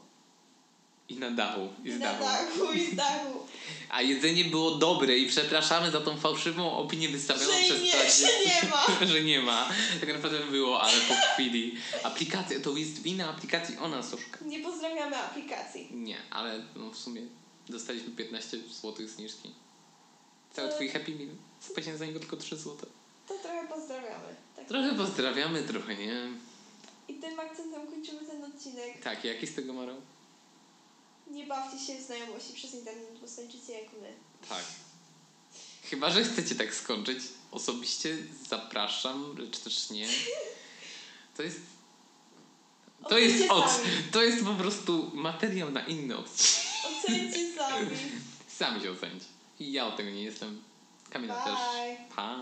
I na dachu. I I z na dachu. dachu, i z dachu. A jedzenie było dobre i przepraszamy za tą fałszywą opinię wystawioną Że przez nie, że nie ma. że nie ma. Tak naprawdę było, ale po chwili. Aplikacja, to jest wina aplikacji, ona oszuka. Nie pozdrawiamy aplikacji. Nie, ale no w sumie dostaliśmy 15 zł zniżki. Cały To- twój happy meal. Zapłaciłem za niego tylko 3 zł. To trochę pozdrawiamy. Tak. Trochę pozdrawiamy, trochę nie. I tym akcentem kończymy ten odcinek. Tak, jaki z tego morał? Nie bawcie się w znajomości przez internet, bo skończycie jak my. Tak. Chyba, że chcecie tak skończyć. Osobiście zapraszam, lecz też nie. To jest. To jest, od, sami. to jest po prostu materiał na inny odcinek. Ocencie sami. Sami się ocencie. Ja od tego nie jestem. Kamila Bye. też. Pa.